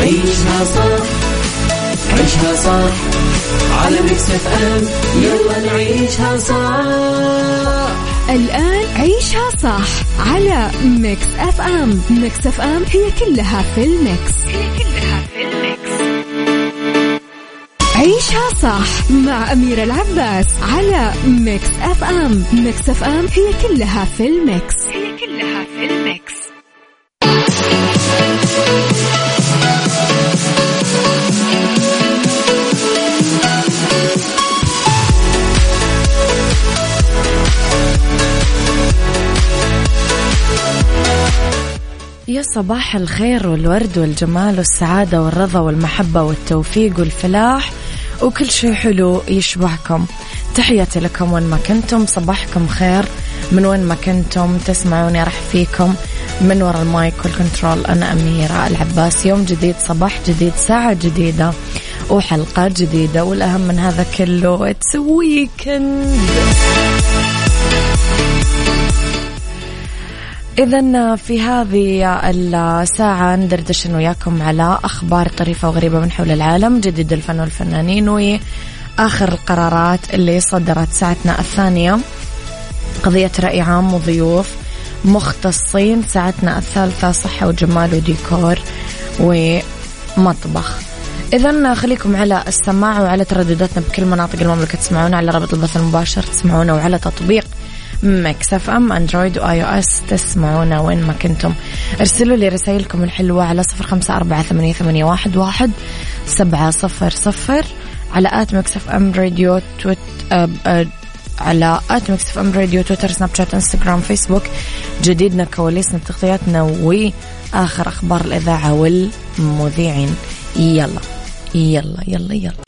عيشها صح عيشها صح. على Mix FM يلا نعيشها صح. الآن عيشها صح على Mix FM Mix FM هي كلها في ال mix. هي كلها في ال mix. عيشها صح مع أميرة العباس على Mix FM Mix FM هي كلها في ال mix. صباح الخير والورد والجمال والسعادة والرضا والمحبة والتوفيق والفلاح وكل شيء حلو يشبهكم تحياتي لكم وين ما كنتم صباحكم خير. من وين ما كنتم تسمعوني راح فيكم من وراء ال mic وال control. أنا أميرة العباس. يوم جديد صباح جديد ساعة جديدة وحلقات جديدة والأهم من هذا كله it's weekend إذا في هذه الساعة ندردش وياكم على أخبار طريفة وغريبة من حول العالم جديد الفن والفنانين وآخر القرارات اللي صدرت ساعتنا الثانية. قضية رأي عام وضيوف مختصين ساعتنا الثالثة صحة وجمال وديكور ومطبخ. إذا خليكم على السماع وعلى تردداتنا بكل مناطق المملكة تسمعونا على رابط البث المباشر تسمعونا وعلى تطبيق Mix FM Android و iOS. تسمعونا وين ما كنتم. ارسلوا لي رسائلكم الحلوة على صفر خمسة أربعة ثمانية, واحد, سبعة صفر صفر على at Mix FM Radio tweet أه أه على at Mix FM Radio تويتر سناب شات انستغرام فيسبوك. جديدنا كواليسنا تغطياتنا وآخر أخبار الإذاعة والمذيعين. يلا يلا يلا يلا.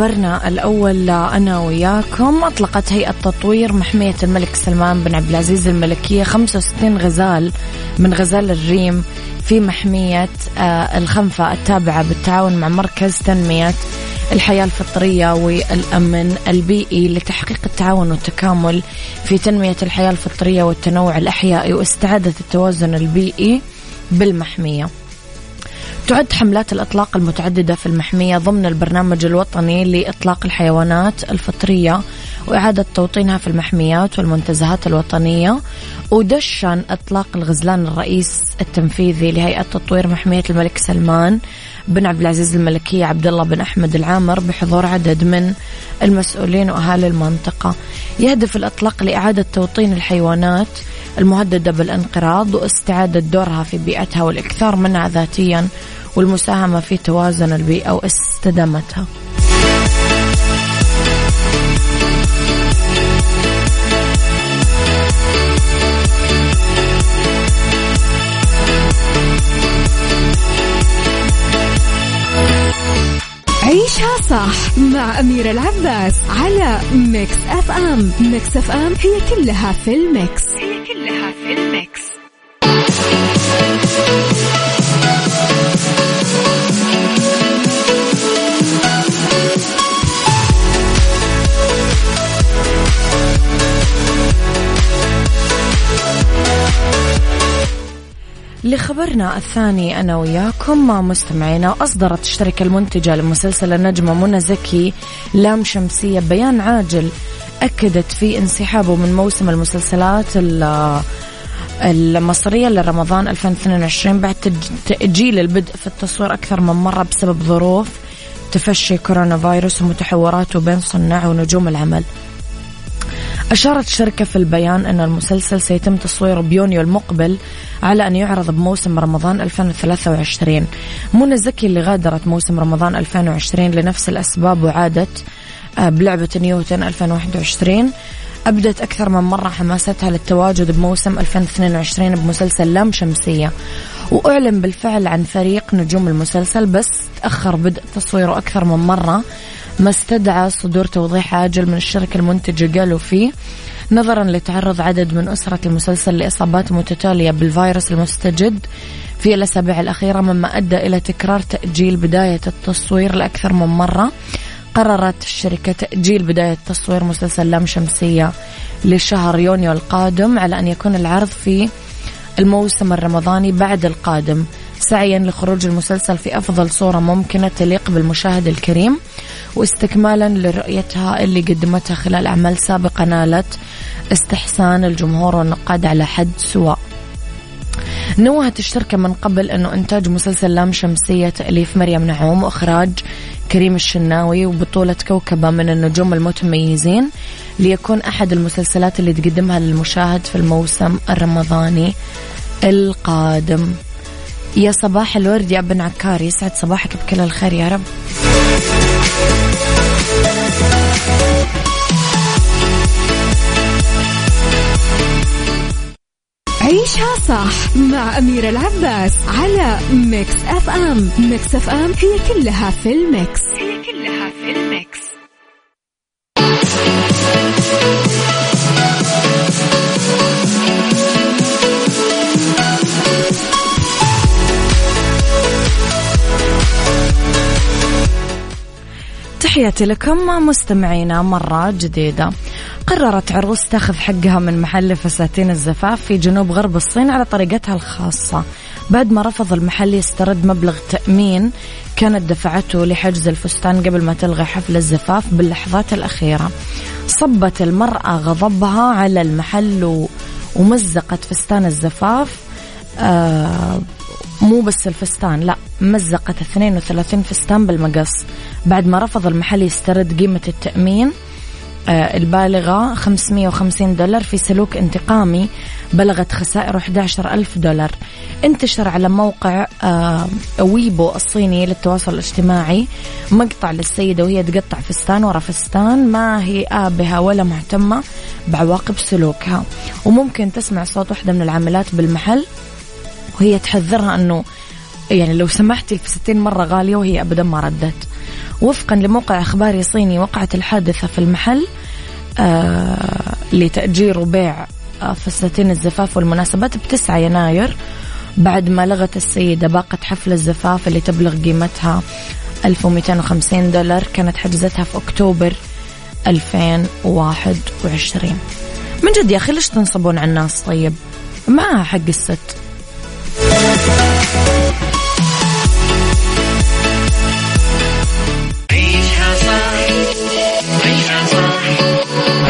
لخبرنا الأول أنا وياكم أطلقت هيئة تطوير محمية الملك سلمان بن عبد العزيز الملكية 65 غزال من غزال الريم في محمية آه، الخنفة التابعة بالتعاون مع مركز تنمية الحياة الفطرية والأمن البيئي لتحقيق التعاون والتكامل في تنمية الحياة الفطرية والتنوع الأحيائي واستعادة التوازن البيئي بالمحمية. تعد حملات الإطلاق المتعددة في المحمية ضمن البرنامج الوطني لإطلاق الحيوانات الفطرية وإعادة توطينها في المحميات والمنتزهات الوطنية. ودشن إطلاق الغزلان الرئيس التنفيذي لهيئة تطوير محمية الملك سلمان بن عبد العزيز الملكية عبد الله بن أحمد العامر بحضور عدد من المسؤولين وأهالي المنطقة. يهدف الإطلاق لإعادة توطين الحيوانات المهددة بالانقراض واستعادة دورها في بيئتها والإكثار منها ذاتيا والمساهمة في توازن البيئة واستدامتها عيشها صح مع أميرة العباس على Mix FM. Mix FM هي كلها في ال mix. هي لخبرنا الثاني أنا وياكم مستمعينا أصدرت الشركة المنتجة لمسلسل النجمة منى زكي لام شمسية بيان عاجل أكدت فيه انسحابه من موسم المسلسلات المصرية لرمضان 2022 بعد تأجيل البدء في التصوير أكثر من مرة بسبب ظروف تفشي كورونا فيروس ومتحوراته بين صناع ونجوم العمل. أشارت الشركة في البيان أن المسلسل سيتم تصويره بيونيو المقبل على أن يعرض بموسم رمضان 2023 منى زكي اللي غادرت موسم رمضان 2020 لنفس الأسباب وعادت آه، بلعبة نيوتن 2021 أبدت أكثر من مرة حماستها للتواجد بموسم 2022 بمسلسل لام شمسية. وأعلن بالفعل عن فريق نجوم المسلسل بس تأخر بدء تصويره أكثر من مرة. ما استدعى صدور توضيح عاجل من الشركة المنتجة قالوا فيه نظرا لتعرض عدد من أسرة المسلسل لإصابات متتالية بالفيروس المستجد في الأسابيع الأخيرة مما أدى إلى تكرار تأجيل بداية التصوير لأكثر من مرة. قررت الشركة تأجيل بداية تصوير مسلسل لام شمسية لشهر يونيو القادم على أن يكون العرض في الموسم الرمضاني بعد القادم. سعيا لخروج المسلسل في أفضل صورة ممكنة تليق بالمشاهد الكريم واستكمالا لرؤيتها اللي قدمتها خلال أعمال سابقة نالت استحسان الجمهور والنقاد على حد سواء. نوهت الشركة من قبل أنه إنتاج مسلسل لام شمسية تأليف مريم نعوم وإخراج كريم الشناوي وبطولة كوكبة من النجوم المتميزين ليكون أحد المسلسلات اللي تقدمها للمشاهد في الموسم الرمضاني القادم. يا صباح الورد يا أبن عكار يسعد صباحك بكل الخير يا رب. عيشها صح مع أميرة العباس على Mix FM. Mix FM هي كلها في ال mix. هي كلها تحياتي لكم مستمعينا مرة جديدة. قررت عروس تاخذ حقها من محل فساتين الزفاف في جنوب غرب الصين على طريقتها الخاصة. بعد ما رفض المحل يسترد مبلغ تأمين كانت دفعته لحجز الفستان قبل ما تلغي حفل الزفاف باللحظات الأخيرة. صبت المرأة غضبها على المحل ومزقت فستان الزفاف آه مو بس الفستان لا مزقت 32 فستان بالمقص. بعد ما رفض المحل يسترد قيمة التأمين آه، البالغة 550 دولار في سلوك انتقامي بلغت خسائره 11 ألف دولار. انتشر على موقع آه، ويبو الصيني للتواصل الاجتماعي. مقطع للسيدة وهي تقطع فستان ورا فستان. ما هي آبها ولا مهتمة بعواقب سلوكها. وممكن تسمع صوت واحدة من العاملات بالمحل. وهي تحذرها أنه يعني لو سمحتي الفستين مرة غالية وهي أبدا ما ردت. وفقا لموقع إخباري صيني وقعت الحادثة في المحل آه لتأجير وبيع آه فساتين الزفاف والمناسبات بتسعة يناير. بعد ما لغت السيدة باقة حفل الزفاف اللي تبلغ قيمتها 1250 دولار. كانت حجزتها في أكتوبر 2021 من جد يا أخي ليش تنصبون على الناس طيب؟ معها حق الست.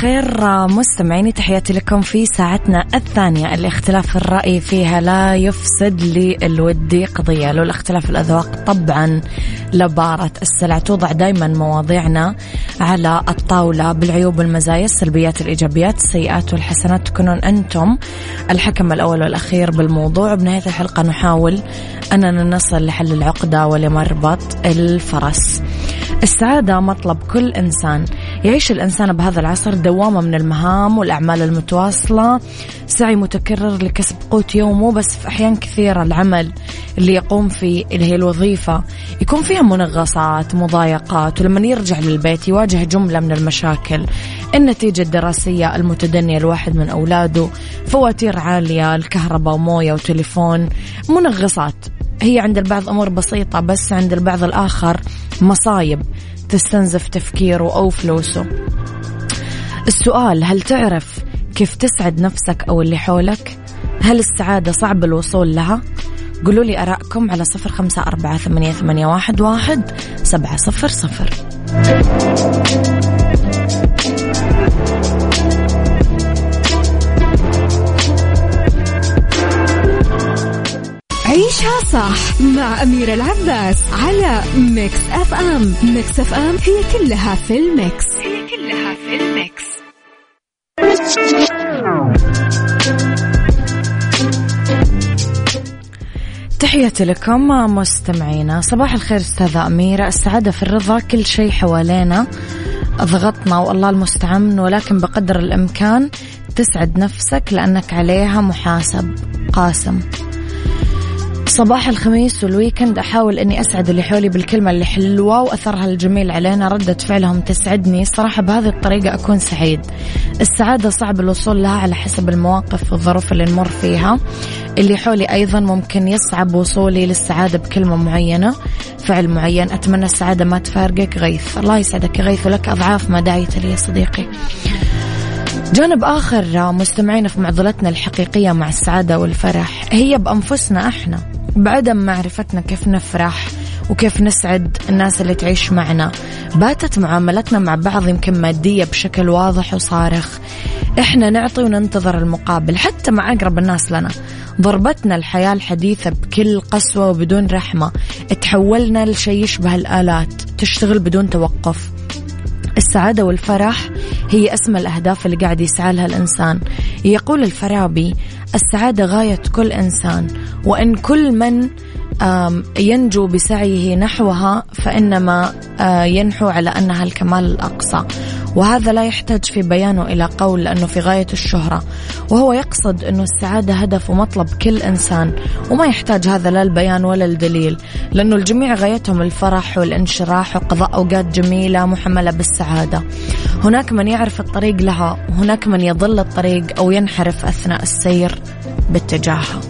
صباحكم خير مستمعيني تحياتي لكم في ساعتنا الثانية. الاختلاف الرأي فيها لا يفسد للود قضية. لولا اختلاف الأذواق طبعا لبارة السلع. توضع دايما مواضيعنا على الطاولة بالعيوب والمزايا السلبيات الإيجابيات السيئات والحسنات. تكونون أنتم الحكم الأول والأخير بالموضوع. بنهاية الحلقة نحاول أننا نصل لحل العقدة ولمربط الفرس. السعادة مطلب كل إنسان. يعيش الإنسان بهذا العصر دوامة من المهام والأعمال المتواصلة. سعي متكرر لكسب قوت يومه بس في أحيان كثيرة العمل اللي يقوم فيه اللي هي الوظيفة يكون فيها منغصات مضايقات ولما يرجع للبيت يواجه جملة من المشاكل. النتيجة الدراسية المتدنية الواحد من أولاده فواتير عالية الكهرباء وموية وتليفون منغصات. هي عند البعض أمور بسيطة بس عند البعض الآخر مصايب. تستنزف تفكيره أو فلوسه. السؤال هل تعرف كيف تسعد نفسك أو اللي حولك؟ هل السعادة صعب الوصول لها؟ قولوا لي أراءكم على صفر خمسة أربعة ثمانية, ثمانية واحد, واحد سبعة صفر صفر. عيشها صح مع أميرة العباس على Mix FM. Mix FM هي كلها في ال mix. هي كلها في ال mix. تحياتي لكم مستمعينا. صباح الخير أستاذة أميرة. السعادة في الرضا كل شيء حوالينا. ضغطنا والله المستعان ولكن بقدر الإمكان تسعد نفسك لأنك عليها محاسب قاسم. صباح الخميس والويكند. أحاول أني أسعد اللي حولي بالكلمة اللي حلوة وأثرها الجميل علينا. ردة فعلهم تسعدني. صراحة بهذه الطريقة أكون سعيد. السعادة صعب الوصول لها على حسب المواقف والظروف اللي نمر فيها. اللي حولي أيضا ممكن يصعب وصولي للسعادة بكلمة معينة. فعل معين. أتمنى السعادة ما تفارقك. غيث. الله يسعدك غيث. ولك أضعاف ما دعيت لي يا صديقي. جانب آخر مستمعين في معضلتنا الحقيقية مع السعادة والفرح. هي بأنفسنا إحنا. بعدم معرفتنا كيف نفرح وكيف نسعد الناس اللي تعيش معنا. باتت معاملتنا مع بعض يمكن مادية بشكل واضح وصارخ. إحنا نعطي وننتظر المقابل حتى مع أقرب الناس لنا. ضربتنا الحياة الحديثة بكل قسوة وبدون رحمة. تحولنا لشيء يشبه الآلات. تشتغل بدون توقف. السعادة والفرح هي أسمى الأهداف اللي قاعد يسعى لها الإنسان. يقول الفارابي السعادة غاية كل إنسان وإن كل من ينجو بسعيه نحوها فإنما ينحو على أنها الكمال الأقصى. وهذا لا يحتاج في بيانه إلى قول لأنه في غاية الشهرة وهو يقصد أنه السعادة هدف ومطلب كل إنسان وما يحتاج هذا لا البيان ولا الدليل لأنه الجميع غايتهم الفرح والانشراح وقضاء أوقات جميلة محملة بالسعادة. هناك من يعرف الطريق لها وهناك من يضل الطريق أو ينحرف أثناء السير باتجاهها.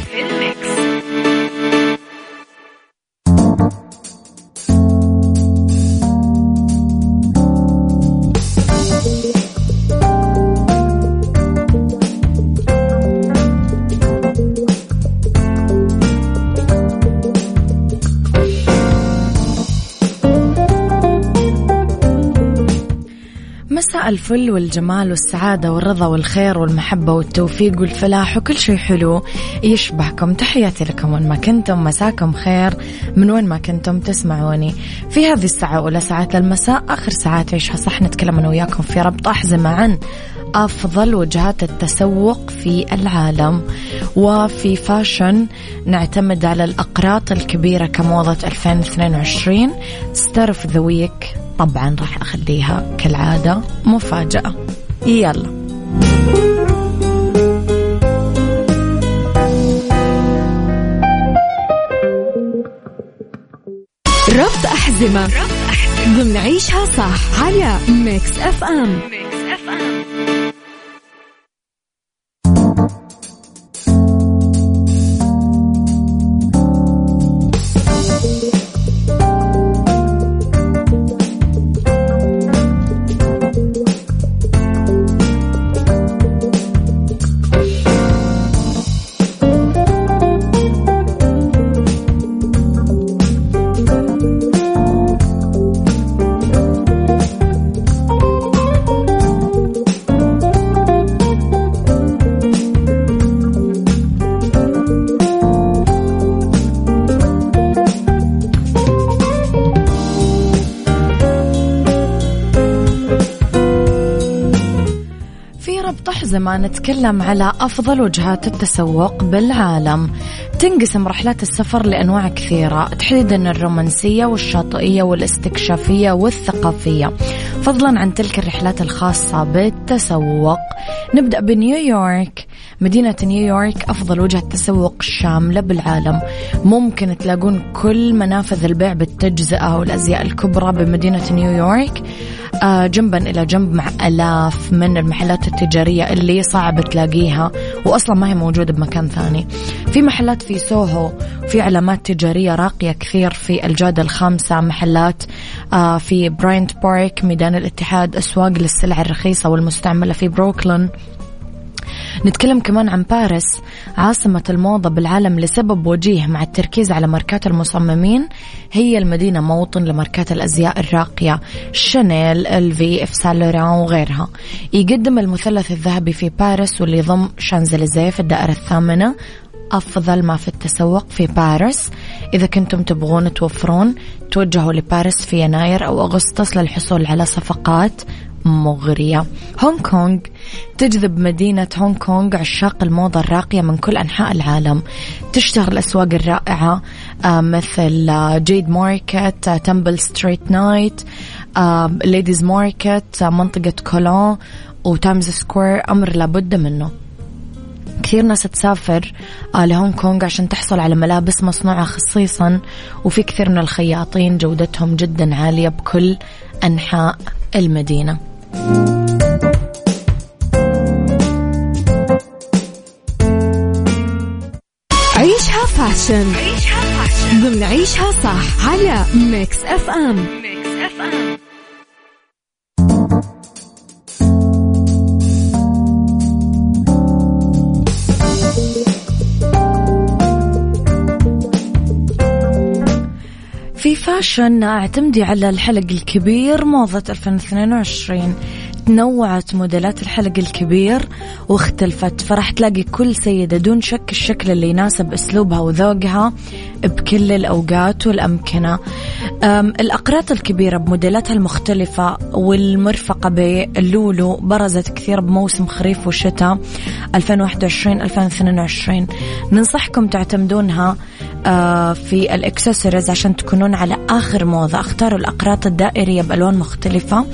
مساء الفل والجمال والسعادة والرضا والخير والمحبة والتوفيق والفلاح وكل شيء حلو. يشبهكم تحياتي لكم وين ما كنتم مساكم خير. من وين ما كنتم تسمعوني. في هذه الساعة أولى ساعات المساء آخر ساعات عيشها صح نتكلم أنا وياكم في ربط أحزمة عن أفضل وجهات التسوق في العالم. وفي فاشن نعتمد على الأقراط الكبيرة كموضة 2022 star of the week طبعا راح أخليها كالعادة مفاجأة. يلا. ربط أحزمة. ضمن عيشها صح. على Mix FM ما نتكلم على أفضل وجهات التسوق بالعالم. تنقسم رحلات السفر لأنواع كثيرة تحديدا الرومانسية والشاطئية والاستكشافية والثقافية. فضلا عن تلك الرحلات الخاصة بالتسوق نبدأ بنيويورك. مدينة نيويورك أفضل وجهة تسوق شاملة بالعالم. ممكن تلاقون كل منافذ البيع بالتجزئة والأزياء الكبرى بمدينة نيويورك. جنبا إلى جنب مع ألاف من المحلات التجارية اللي صعب تلاقيها وأصلا ما هي موجودة بمكان ثاني. في محلات في سوهو في علامات تجارية راقية كثير في الجادة الخامسة محلات آه، في براينت بارك ميدان الاتحاد أسواق للسلع الرخيصة والمستعملة في بروكلين. نتكلم كمان عن باريس عاصمة الموضة بالعالم لسبب وجيه مع التركيز على ماركات المصممين هي المدينة موطن لماركات الأزياء الراقية Chanel LV Yves Saint Laurent وغيرها. يقدم المثلث الذهبي في باريس واللي يضم شانزليزيه في الدائرة الثامنة أفضل ما في التسوق في باريس. إذا كنتم تبغون توفرون توجهوا لباريس في يناير أو أغسطس للحصول على صفقات مغرية. هونغ كونغ تجذب مدينة هونغ كونغ عشاق الموضة الراقية من كل أنحاء العالم. تشتهر الأسواق الرائعة آه، مثل Jade Market Temple Street Night Ladies Market منطقة كولون و Times Square أمر لابد منه. كثير ناس تسافر آه، لهونغ كونغ عشان تحصل على ملابس مصنوعة خصيصا وفي كثير من الخياطين جودتهم جدا عالية بكل أنحاء المدينة. fashion ضمن عيشها صح على FM Mix FM في fashion اعتمدي على الحلق الكبير موضة 2022 تنوعت موديلات الحلق الكبير واختلفت فراح تلاقي كل سيدة دون شك الشكل اللي يناسب أسلوبها وذوقها بكل الأوقات والأمكنة. الأقراط الكبيرة بموديلاتها المختلفة والمرفقة باللولو برزت كثير بموسم خريف وشتاء 2021-2022 ننصحكم تعتمدونها. في الاكسسوارز عشان تكونون على آخر موضة. اختاروا الأقراط الدائرية بألوان مختلفة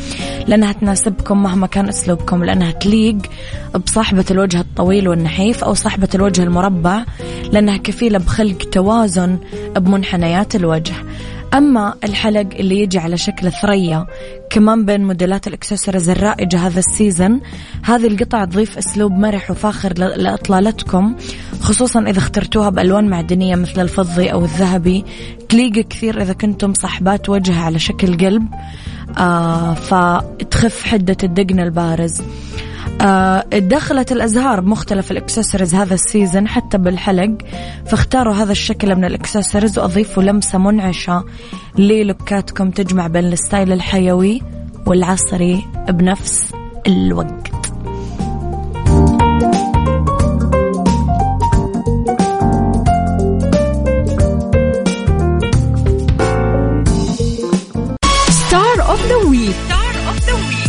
لأنها تناسبكم مهما كان أسلوبكم لأنها تليق بصاحبة الوجه الطويل والنحيف أو صاحبة الوجه المربع لأنها كفيلة بخلق توازن بمنحنيات الوجه. أما الحلق اللي يجي على شكل ثريا كمان بين موديلات الإكسسوارز الرائجة هذا السيزن هذه القطع تضيف أسلوب مرح وفاخر لإطلالتكم خصوصا إذا اخترتوها بألوان معدنية مثل الفضي أو الذهبي. تليق كثير إذا كنتم صاحبات وجه على شكل قلب. آه فتخف حدة الدقن البارز. دخلت الأزهار بمختلف الإكسسوارز هذا ال season حتى بالحلق فاختاروا هذا الشكل من الإكسسوارز وأضيفوا لمسة منعشة للوكاتكم تجمع بين ال style الحيوي والعصري بنفس الوقت.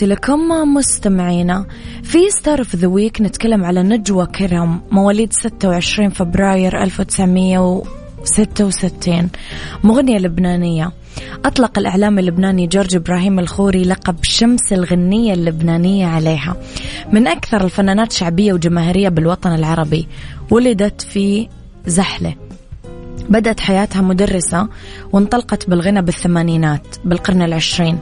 تحياتي لكم مستمعينا. في Star of the Week نتكلم على نجوى كرم مواليد 26 فبراير 1966 مغنية لبنانية. أطلق الإعلامي اللبناني جورج إبراهيم الخوري لقب شمس الأغنية اللبنانية عليها. من أكثر الفنانات شعبية وجماهيرية بالوطن العربي ولدت في زحلة. بدأت حياتها مدرسة وانطلقت بالغنى بالثمانينات بالقرن العشرين.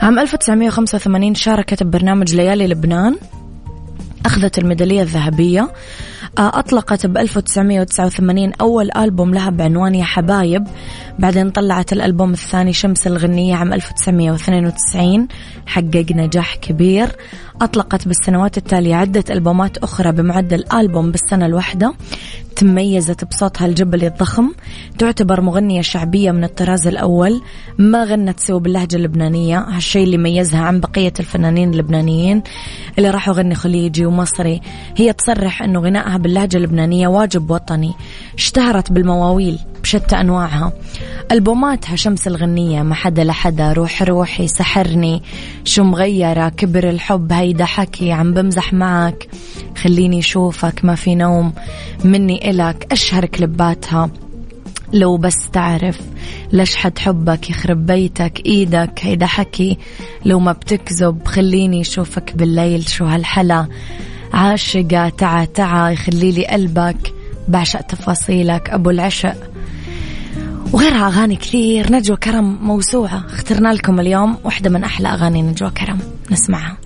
عام 1985 شاركت ببرنامج ليالي لبنان أخذت الميدالية الذهبية أطلقت ب 1989 أول ألبوم لها بعنوان يا حبايب. بعدين طلعت الألبوم الثاني شمس الغنية عام 1992 حقق نجاح كبير. أطلقت بالسنوات التالية عدة ألبومات أخرى بمعدل ألبوم بالسنة الواحدة. تميزت بصوتها الجبلي الضخم. تعتبر مغنية شعبية من الطراز الأول. ما غنت سوى باللهجة اللبنانية هالشيء اللي ميزها عن بقية الفنانين اللبنانيين. اللي راحوا غني خليجي ومصري. هي تصرح أنه غنائها باللهجة اللبنانية واجب وطني اشتهرت بالمواويل بشتى أنواعها. ألبوماتها شمس الغنية ما حدا لحدا روح روحي سحرني. شو مغيرة؟ كبر الحب هيدا حكي عم بمزح معك. خليني أشوفك ما في نوم مني إلك. أشهر كلباتها لو بس تعرف ليش حد حبك يخرب بيتك إيدك. هيدا حكي لو ما بتكذب خليني أشوفك بالليل شو هالحلا. عاشقة تعا تعا يخلي لي قلبك. بعشق تفاصيلك أبو العشق. وغيرها أغاني كثير نجوى كرم موسوعة. اخترنا لكم اليوم واحدة من أحلى أغاني نجوى كرم. نسمعها.